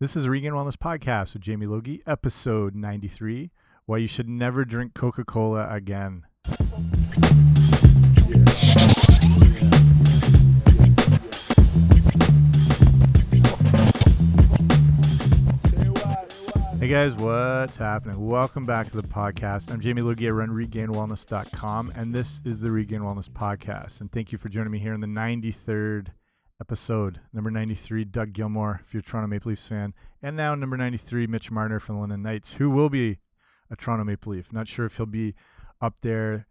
This is a Regained Wellness Podcast with Jamie Logie, episode 93 Why You Should Never Drink Coca Cola Again. Hey guys, what's happening? Welcome back to the podcast. I'm Jamie Logie. I run regainedwellness.com, and this is the Regained Wellness Podcast. And thank you for joining me here in the 93rd episode, number 93, Doug Gilmour, if you're a Toronto Maple Leafs fan. And now number 93, Mitch Marner from the London Knights, who will be a Toronto Maple Leaf. Not sure if he'll be up there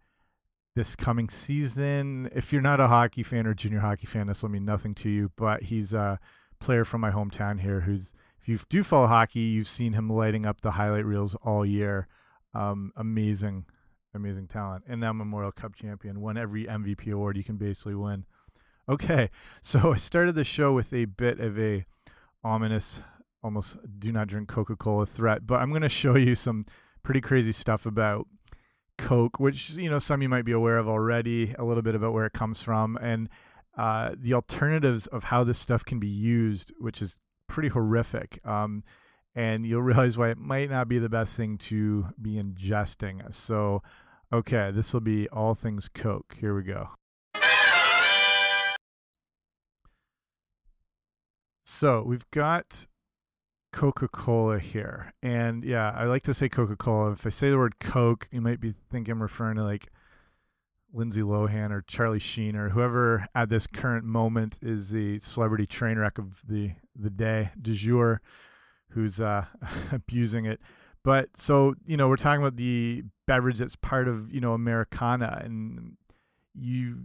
this coming season. If you're not a hockey fan or junior hockey fan, this will mean nothing to you, but he's a player from my hometown here who's if you do follow hockey, you've seen him lighting up the highlight reels all year. Um, amazing, amazing talent. And now Memorial Cup champion, won every MVP award you can basically win. Okay, so I started the show with a bit of a ominous, almost do not drink Coca Cola threat, but I'm going to show you some pretty crazy stuff about Coke, which you know some you might be aware of already, a little bit about where it comes from, and uh, the alternatives of how this stuff can be used, which is pretty horrific. Um, and you'll realize why it might not be the best thing to be ingesting. So, okay, this will be all things Coke. Here we go. So we've got Coca Cola here. And yeah, I like to say Coca Cola. If I say the word Coke, you might be thinking I'm referring to like Lindsay Lohan or Charlie Sheen or whoever at this current moment is the celebrity train wreck of the, the day, du jour, who's uh, abusing it. But so, you know, we're talking about the beverage that's part of, you know, Americana. And you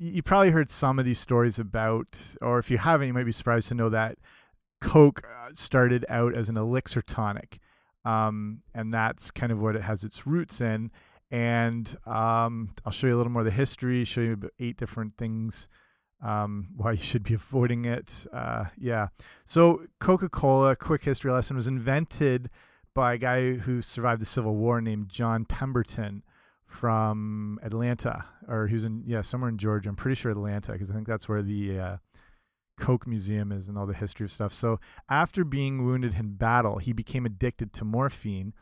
you probably heard some of these stories about, or if you haven't, you might be surprised to know that Coke uh, started out as an elixir tonic. Um, and that's kind of what it has its roots in. And um, I'll show you a little more of the history, show you about eight different things um, why you should be avoiding it. Uh, yeah. So, Coca Cola, quick history lesson, was invented by a guy who survived the Civil War named John Pemberton from Atlanta, or was in yeah somewhere in Georgia. I'm pretty sure Atlanta because I think that's where the uh, Coke Museum is and all the history of stuff. So after being wounded in battle, he became addicted to morphine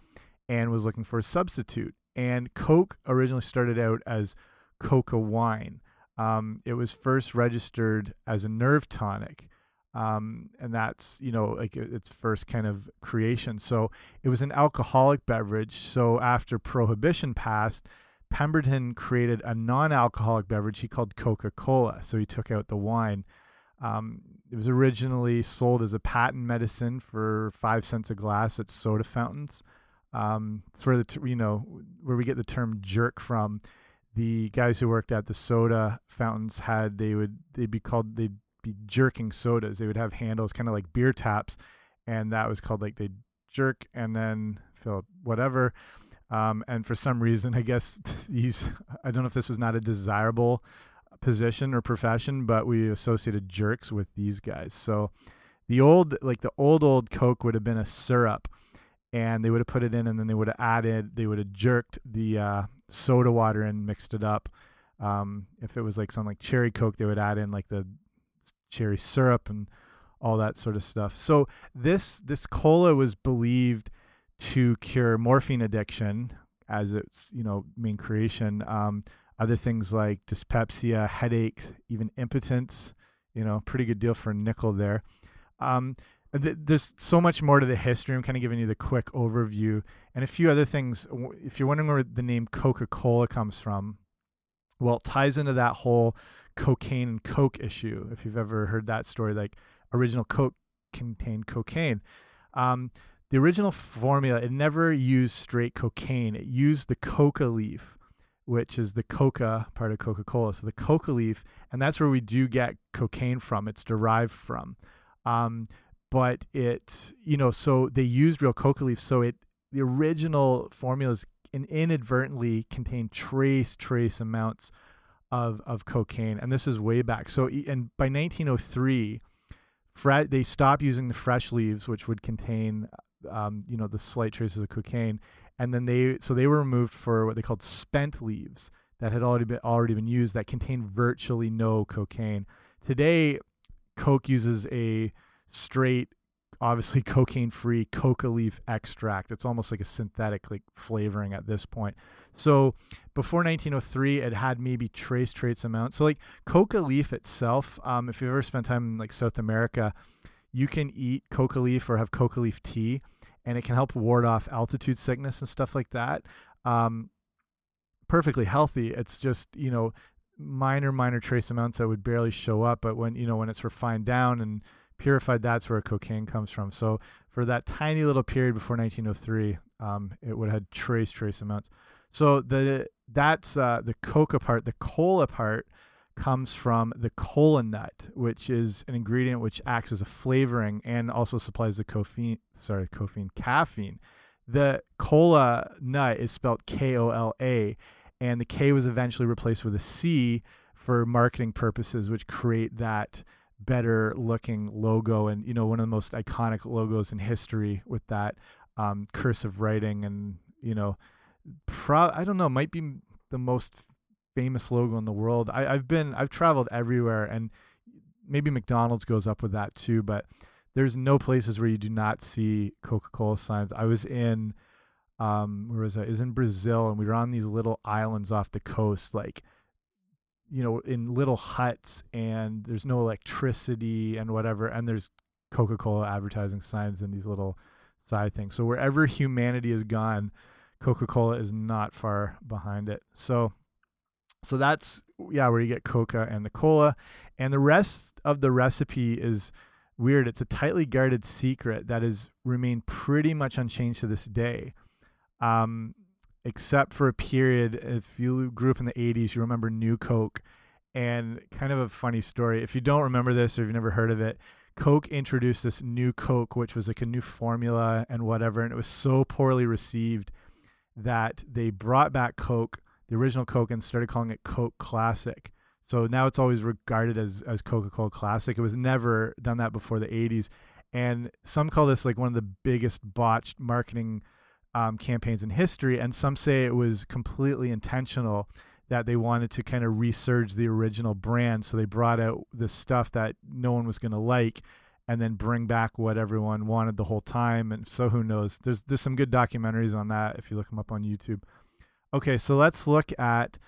and was looking for a substitute. And Coke originally started out as Coca wine. Um, it was first registered as a nerve tonic. Um, and that's you know like its first kind of creation. So it was an alcoholic beverage. So after prohibition passed, Pemberton created a non-alcoholic beverage he called Coca-Cola. So he took out the wine. Um, it was originally sold as a patent medicine for five cents a glass at soda fountains. Um, it's where the you know where we get the term jerk from. The guys who worked at the soda fountains had they would they'd be called they'd be jerking sodas. They would have handles kind of like beer taps, and that was called like they jerk and then fill whatever. Um, and for some reason, I guess these I don't know if this was not a desirable position or profession, but we associated jerks with these guys. So the old like the old old Coke would have been a syrup, and they would have put it in, and then they would have added they would have jerked the uh, soda water and mixed it up. Um, if it was like something like cherry Coke, they would add in like the cherry syrup and all that sort of stuff. So this this cola was believed to cure morphine addiction as its you know main creation. Um, other things like dyspepsia, headache, even impotence. You know, pretty good deal for a nickel there. Um, th there's so much more to the history. I'm kind of giving you the quick overview and a few other things. If you're wondering where the name Coca-Cola comes from, well, it ties into that whole cocaine and coke issue. If you've ever heard that story, like original Coke contained cocaine. Um, the original formula, it never used straight cocaine. It used the coca leaf, which is the coca part of Coca Cola. So the coca leaf, and that's where we do get cocaine from. It's derived from. Um, but it, you know, so they used real coca leaf. So it, the original formulas inadvertently contain trace, trace amounts of of cocaine, and this is way back. So, and by 1903, they stopped using the fresh leaves, which would contain, um, you know, the slight traces of cocaine, and then they so they were removed for what they called spent leaves that had already been already been used that contained virtually no cocaine. Today, Coke uses a straight obviously cocaine free coca leaf extract. It's almost like a synthetic like flavoring at this point. So before 1903, it had maybe trace trace amounts. So like coca leaf itself, um, if you've ever spent time in like South America, you can eat coca leaf or have coca leaf tea, and it can help ward off altitude sickness and stuff like that. Um, perfectly healthy. It's just you know minor minor trace amounts that would barely show up, but when you know when it's refined down and purified, that's where cocaine comes from. So for that tiny little period before 1903, um, it would have had trace trace amounts. So the that's uh, the coca part. The cola part comes from the cola nut, which is an ingredient which acts as a flavoring and also supplies the caffeine. Sorry, caffeine, caffeine. The cola nut is spelled K O L A, and the K was eventually replaced with a C for marketing purposes, which create that better looking logo and you know one of the most iconic logos in history with that um, cursive writing and you know pro I don't know might be the most famous logo in the world. I, I've been I've traveled everywhere and maybe McDonald's goes up with that too, but there's no places where you do not see Coca-Cola signs. I was in um where was I? Is in Brazil and we were on these little islands off the coast like you know in little huts and there's no electricity and whatever and there's Coca-Cola advertising signs and these little side things. So wherever humanity has gone, Coca-Cola is not far behind it. So so that's yeah where you get coca and the cola and the rest of the recipe is weird it's a tightly guarded secret that has remained pretty much unchanged to this day um, except for a period if you grew up in the 80s you remember new coke and kind of a funny story if you don't remember this or you've never heard of it coke introduced this new coke which was like a new formula and whatever and it was so poorly received that they brought back coke the original Coke and started calling it Coke Classic. So now it's always regarded as as Coca-Cola Classic. It was never done that before the 80s. And some call this like one of the biggest botched marketing um, campaigns in history. And some say it was completely intentional that they wanted to kind of resurge the original brand. So they brought out the stuff that no one was going to like and then bring back what everyone wanted the whole time. And so who knows? There's there's some good documentaries on that if you look them up on YouTube. Okay, so let's look at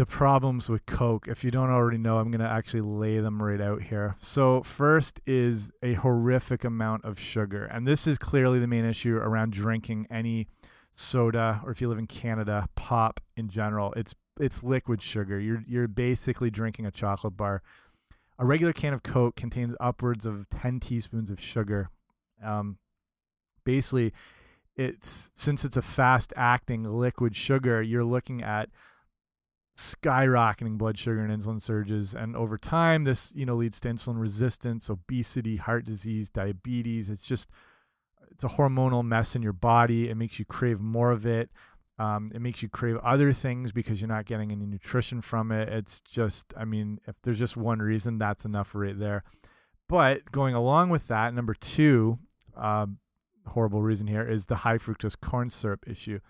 the problems with Coke. If you don't already know, I'm going to actually lay them right out here. So, first is a horrific amount of sugar. And this is clearly the main issue around drinking any soda or if you live in Canada, pop in general. It's it's liquid sugar. You're you're basically drinking a chocolate bar. A regular can of Coke contains upwards of 10 teaspoons of sugar. Um, basically, it's since it's a fast acting liquid sugar, you're looking at skyrocketing blood sugar and insulin surges and over time this you know leads to insulin resistance obesity heart disease diabetes. It's just it's a hormonal mess in your body. It makes you crave more of it. Um, it makes you crave other things because you're not getting any nutrition from it. It's just i mean if there's just one reason that's enough right there. But going along with that number two um, horrible reason here is the high fructose corn syrup issue.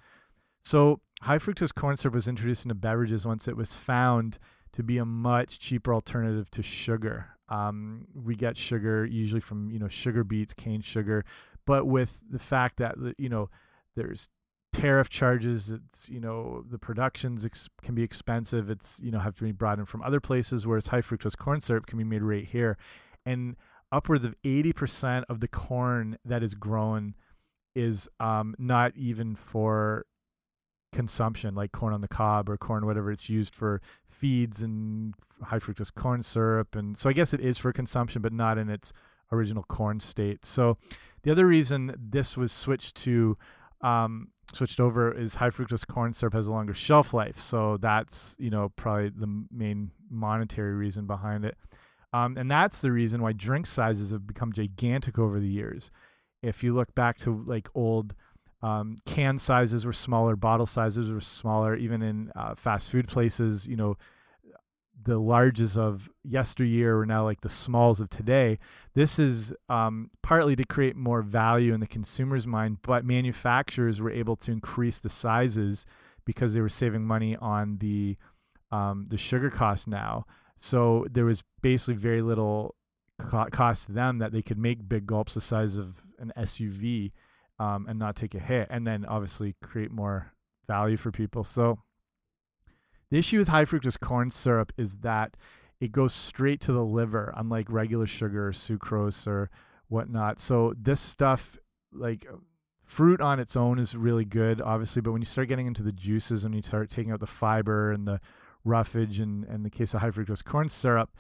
So, high fructose corn syrup was introduced into beverages once it was found to be a much cheaper alternative to sugar. Um, we get sugar usually from you know sugar beets, cane sugar, but with the fact that you know there's tariff charges, it's you know the productions can be expensive. It's you know have to be brought in from other places, whereas high fructose corn syrup can be made right here, and upwards of 80% of the corn that is grown is um, not even for consumption, like corn on the cob or corn, whatever. It's used for feeds and high fructose corn syrup. And so I guess it is for consumption, but not in its original corn state. So the other reason this was switched to um, switched over is high fructose corn syrup has a longer shelf life. So that's, you know, probably the main monetary reason behind it. Um, and that's the reason why drink sizes have become gigantic over the years. If you look back to like old um, can sizes were smaller, bottle sizes were smaller, even in uh, fast food places, you know, the larges of yesteryear are now like the smalls of today. This is um, partly to create more value in the consumer's mind, but manufacturers were able to increase the sizes because they were saving money on the um, the sugar cost now. So there was basically very little co cost to them that they could make big gulps the size of an SUV um, and not take a hit, and then obviously create more value for people. So the issue with high fructose corn syrup is that it goes straight to the liver, unlike regular sugar or sucrose or whatnot. So this stuff, like fruit on its own, is really good, obviously. But when you start getting into the juices and you start taking out the fiber and the roughage, and in the case of high fructose corn syrup,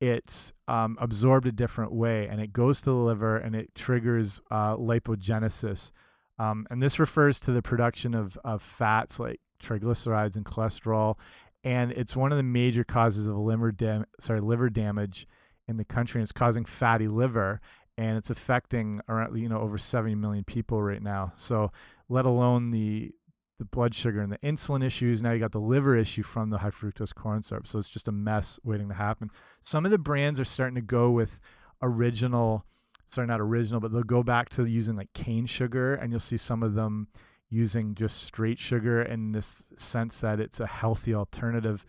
it's um, absorbed a different way and it goes to the liver and it triggers uh, lipogenesis. Um, and this refers to the production of, of fats like triglycerides and cholesterol. And it's one of the major causes of liver, dam sorry, liver damage in the country. And it's causing fatty liver and it's affecting around you know over 70 million people right now. So let alone the the blood sugar and the insulin issues. Now you got the liver issue from the high fructose corn syrup. So it's just a mess waiting to happen. Some of the brands are starting to go with original, sorry, not original, but they'll go back to using like cane sugar, and you'll see some of them using just straight sugar in this sense that it's a healthy alternative.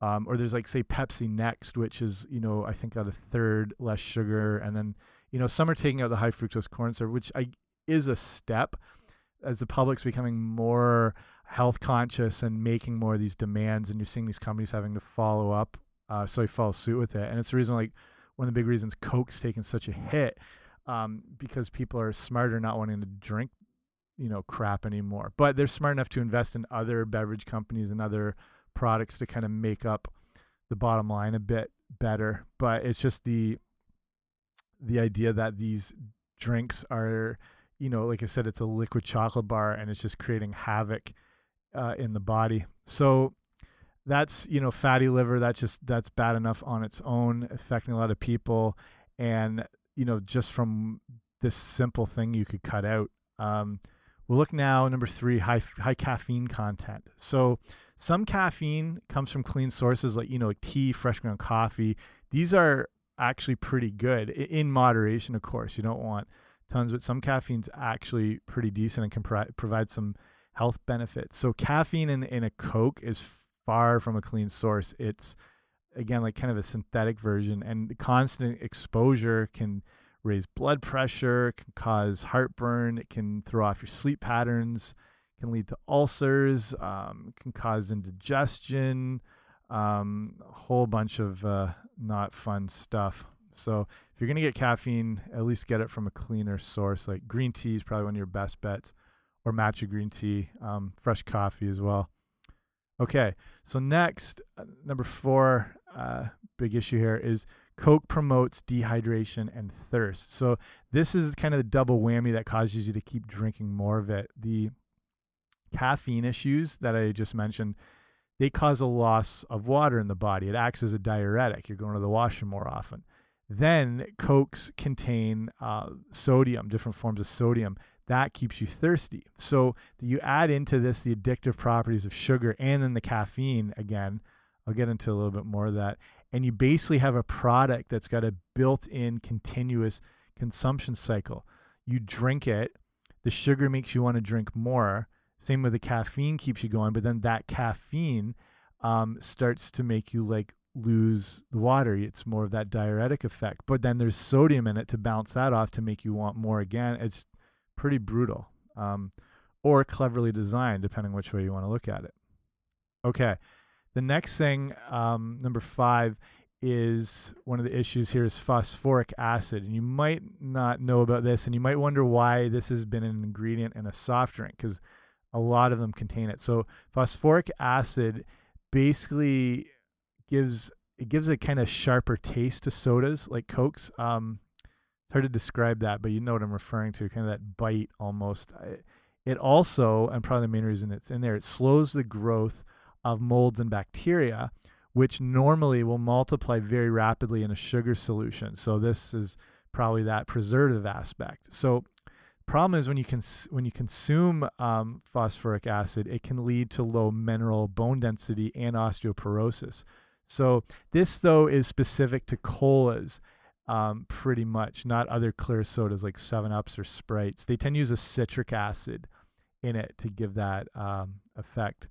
Um, or there's like say Pepsi Next, which is you know I think got a third less sugar, and then you know some are taking out the high fructose corn syrup, which I is a step as the public's becoming more health conscious and making more of these demands, and you're seeing these companies having to follow up, uh, so you follow suit with it. And it's the reason, like, one of the big reasons Coke's taken such a hit, um, because people are smarter, not wanting to drink, you know, crap anymore. But they're smart enough to invest in other beverage companies and other products to kind of make up the bottom line a bit better. But it's just the the idea that these drinks are you know, like I said, it's a liquid chocolate bar and it's just creating havoc uh, in the body. So that's you know fatty liver. That's just that's bad enough on its own, affecting a lot of people. And you know, just from this simple thing, you could cut out. Um, we'll look now number three, high high caffeine content. So some caffeine comes from clean sources like you know like tea, fresh ground coffee. These are actually pretty good in moderation, of course. You don't want tons, but some caffeine's actually pretty decent and can pro provide some health benefits. So caffeine in in a Coke is far from a clean source. It's again like kind of a synthetic version, and the constant exposure can raise blood pressure, can cause heartburn, it can throw off your sleep patterns, can lead to ulcers, um, can cause indigestion, um, a whole bunch of uh, not fun stuff. So if you're going to get caffeine, at least get it from a cleaner source. Like green tea is probably one of your best bets, or matcha green tea, um, fresh coffee as well. Okay, so next, uh, number four, uh, big issue here is Coke promotes dehydration and thirst. So this is kind of the double whammy that causes you to keep drinking more of it. The caffeine issues that I just mentioned, they cause a loss of water in the body. It acts as a diuretic. You're going to the washroom more often. Then Cokes contain uh, sodium, different forms of sodium. That keeps you thirsty. So you add into this the addictive properties of sugar and then the caffeine again. I'll get into a little bit more of that. And you basically have a product that's got a built in continuous consumption cycle. You drink it, the sugar makes you want to drink more. Same with the caffeine keeps you going, but then that caffeine um, starts to make you like lose the water. It's more of that diuretic effect. But then there's sodium in it to bounce that off to make you want more again. It's pretty brutal um, or cleverly designed, depending which way you want to look at it. Okay. The next thing, um, number five, is one of the issues here is phosphoric acid. And you might not know about this, and you might wonder why this has been an ingredient in a soft drink because a lot of them contain it. So, phosphoric acid basically gives it gives a kind of sharper taste to sodas like cokes. Um it's hard to describe that but you know what i'm referring to kind of that bite almost. It also and probably the main reason it's in there it slows the growth of molds and bacteria which normally will multiply very rapidly in a sugar solution. So this is probably that preservative aspect. So problem is when you can when you consume um, phosphoric acid it can lead to low mineral bone density and osteoporosis so this though is specific to colas, um, pretty much, not other clear sodas like Seven Ups or Sprites. They tend to use a citric acid in it to give that um, effect.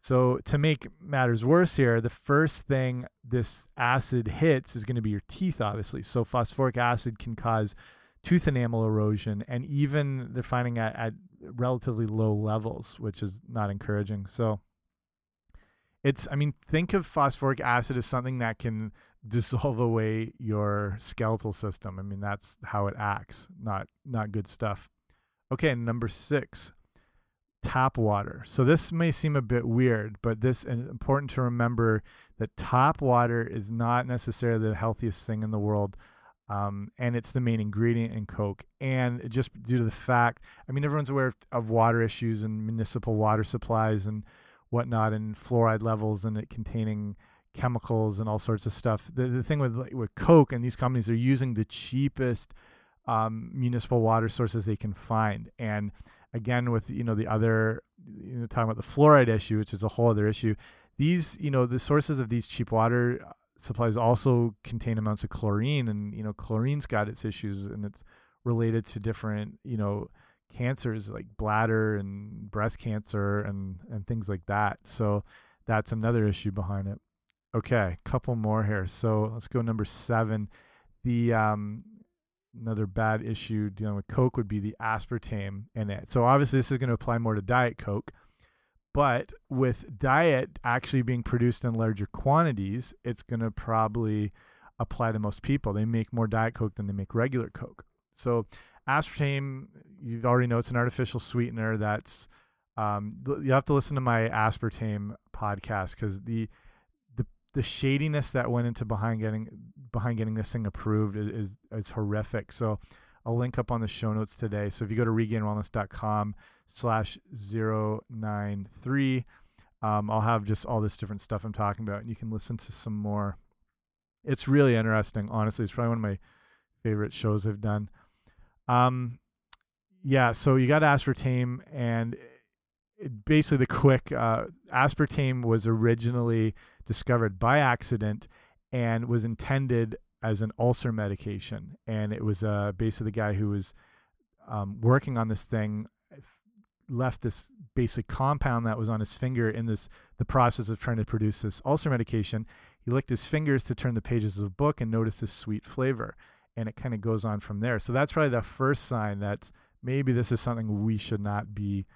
So to make matters worse here, the first thing this acid hits is going to be your teeth, obviously. So phosphoric acid can cause tooth enamel erosion, and even they're finding at, at relatively low levels, which is not encouraging. So it's, I mean, think of phosphoric acid as something that can dissolve away your skeletal system. I mean, that's how it acts. Not not good stuff. Okay, number six, tap water. So this may seem a bit weird, but this is important to remember that tap water is not necessarily the healthiest thing in the world. Um, and it's the main ingredient in Coke. And just due to the fact, I mean, everyone's aware of, of water issues and municipal water supplies and whatnot, and fluoride levels and it containing chemicals and all sorts of stuff. The, the thing with with Coke and these companies are using the cheapest um, municipal water sources they can find, and again with you know the other you know talking about the fluoride issue which is a whole other issue these you know the sources of these cheap water uh, supplies also contain amounts of chlorine and you know chlorine's got its issues and it's related to different you know cancers like bladder and breast cancer and and things like that so that's another issue behind it okay couple more here so let's go number seven the um another bad issue dealing with Coke would be the aspartame in it. So obviously this is going to apply more to Diet Coke, but with Diet actually being produced in larger quantities, it's going to probably apply to most people. They make more Diet Coke than they make regular Coke. So aspartame, you already know it's an artificial sweetener. That's um, you have to listen to my aspartame podcast because the the the shadiness that went into behind getting behind getting this thing approved is, is, horrific. So I'll link up on the show notes today. So if you go to regainedwellness.com slash 093, um, I'll have just all this different stuff I'm talking about and you can listen to some more. It's really interesting. Honestly, it's probably one of my favorite shows I've done. Um, yeah, so you got aspartame and it, basically the quick uh, aspartame was originally discovered by accident and was intended as an ulcer medication. And it was uh, basically the guy who was um, working on this thing left this basic compound that was on his finger in this the process of trying to produce this ulcer medication. He licked his fingers to turn the pages of the book and noticed this sweet flavor. And it kind of goes on from there. So that's probably the first sign that maybe this is something we should not be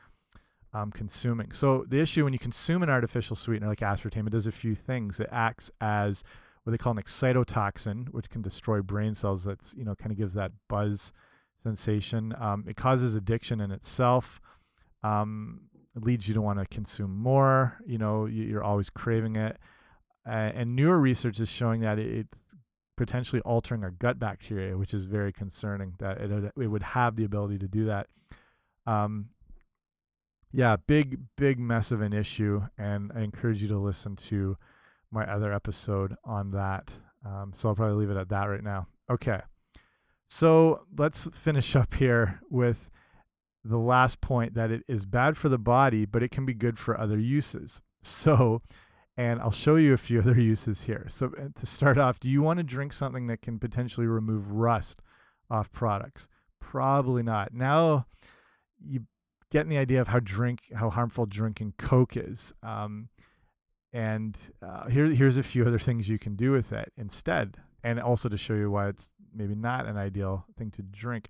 um, consuming. So the issue when you consume an artificial sweetener like aspartame, it does a few things. It acts as what they call an excitotoxin, which can destroy brain cells. That's you know kind of gives that buzz sensation. Um, it causes addiction in itself. Um, it leads you to want to consume more. You know, you're always craving it. Uh, and newer research is showing that it's potentially altering our gut bacteria, which is very concerning. That it, it would have the ability to do that. Um, yeah, big, big mess of an issue. And I encourage you to listen to my other episode on that. Um, so I'll probably leave it at that right now. Okay. So let's finish up here with the last point that it is bad for the body, but it can be good for other uses. So, and I'll show you a few other uses here. So, uh, to start off, do you want to drink something that can potentially remove rust off products? Probably not. Now, you get the idea of how drink how harmful drinking Coke is. Um, and uh, here here's a few other things you can do with it instead, and also to show you why it's maybe not an ideal thing to drink.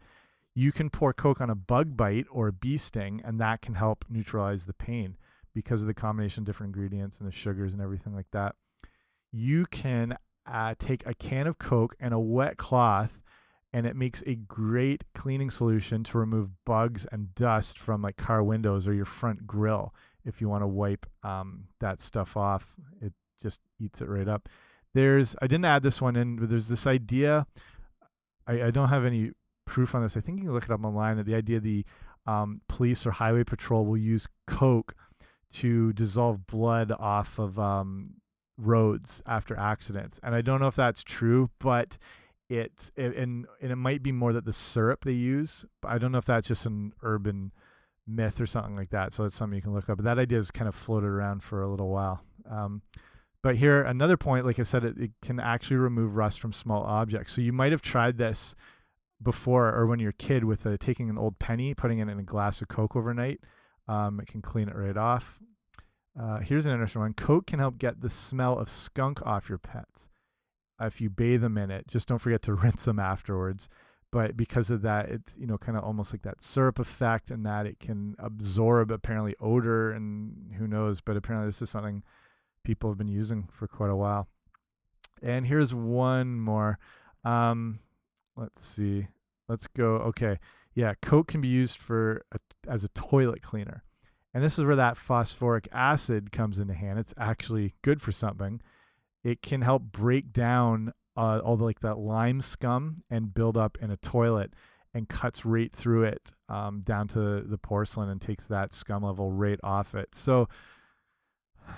You can pour Coke on a bug bite or a bee sting, and that can help neutralize the pain because of the combination of different ingredients and the sugars and everything like that. You can uh, take a can of Coke and a wet cloth and it makes a great cleaning solution to remove bugs and dust from like car windows or your front grill if you want to wipe um, that stuff off it just eats it right up there's i didn't add this one in but there's this idea i, I don't have any proof on this i think you can look it up online that the idea the um, police or highway patrol will use coke to dissolve blood off of um, roads after accidents and i don't know if that's true but it, it and and it might be more that the syrup they use. I don't know if that's just an urban myth or something like that. So it's something you can look up. But that idea has kind of floated around for a little while. Um, but here, another point, like I said, it, it, can actually remove rust from small objects. So you might have tried this before or when you're a kid with a, taking an old penny, putting it in a glass of Coke overnight. Um, it can clean it right off. Uh, here's an interesting one. Coke can help get the smell of skunk off your pets if you bathe them in it. Just don't forget to rinse them afterwards. But because of that, it's you know kind of almost like that syrup effect, and that it can absorb apparently odor and who knows. But apparently, this is something people have been using for quite a while. And here's one more. Um, let's see. Let's go. Okay, yeah, Coke can be used for a, as a toilet cleaner. And this is where that phosphoric acid comes into hand. It's actually good for something. It can help break down uh, all the, like that lime scum and build up in a toilet and cuts right through it um, down to the porcelain and takes that scum level right off it. So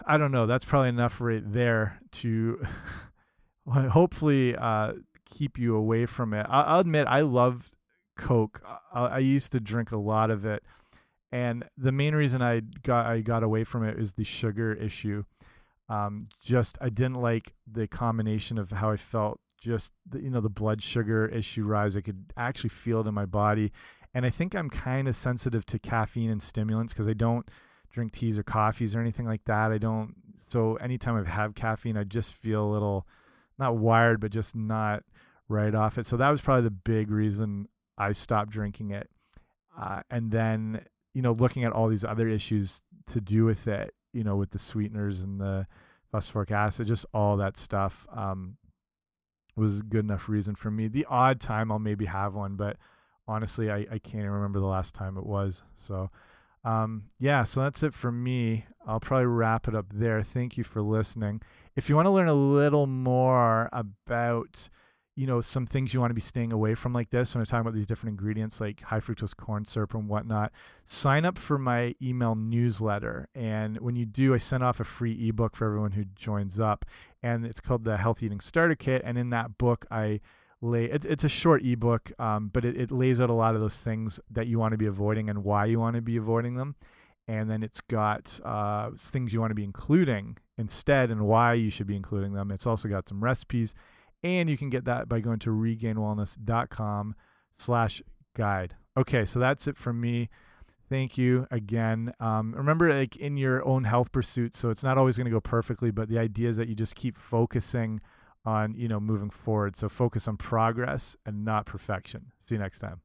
I don't know. That's probably enough right there to hopefully uh, keep you away from it. I'll, I'll admit I loved Coke. I, I used to drink a lot of it and the main reason I got I got away from it is the sugar issue. Um, just I didn't like the combination of how I felt. Just the, you know the blood sugar issue rise. I could actually feel it in my body, and I think I'm kind of sensitive to caffeine and stimulants because I don't drink teas or coffees or anything like that. I don't. So anytime I have caffeine, I just feel a little not wired, but just not right off it. So that was probably the big reason I stopped drinking it. Uh, and then you know, looking at all these other issues to do with it, you know, with the sweeteners and the phosphoric acid, just all that stuff um, was good enough reason for me. The odd time I'll maybe have one, but honestly, I, I can't even remember the last time it was. So, um, yeah, so that's it for me. I'll probably wrap it up there. Thank you for listening. If you want to learn a little more about you know some things you want to be staying away from like this when I'm talking about these different ingredients like high fructose corn syrup and whatnot sign up for my email newsletter. And when you do I send off a free ebook for everyone who joins up and it's called the health eating starter kit. And in that book I lay it's, it's a short ebook um, but it, it lays out a lot of those things that you want to be avoiding and why you want to be avoiding them. And then it's got uh, things you want to be including instead and why you should be including them. It's also got some recipes and you can get that by going to regainedwellness.com slash guide. Okay, so that's it from me. Thank you again. Um, remember, like in your own health pursuit, so it's not always going to go perfectly, but the idea is that you just keep focusing on, you know, moving forward. So focus on progress and not perfection. See you next time.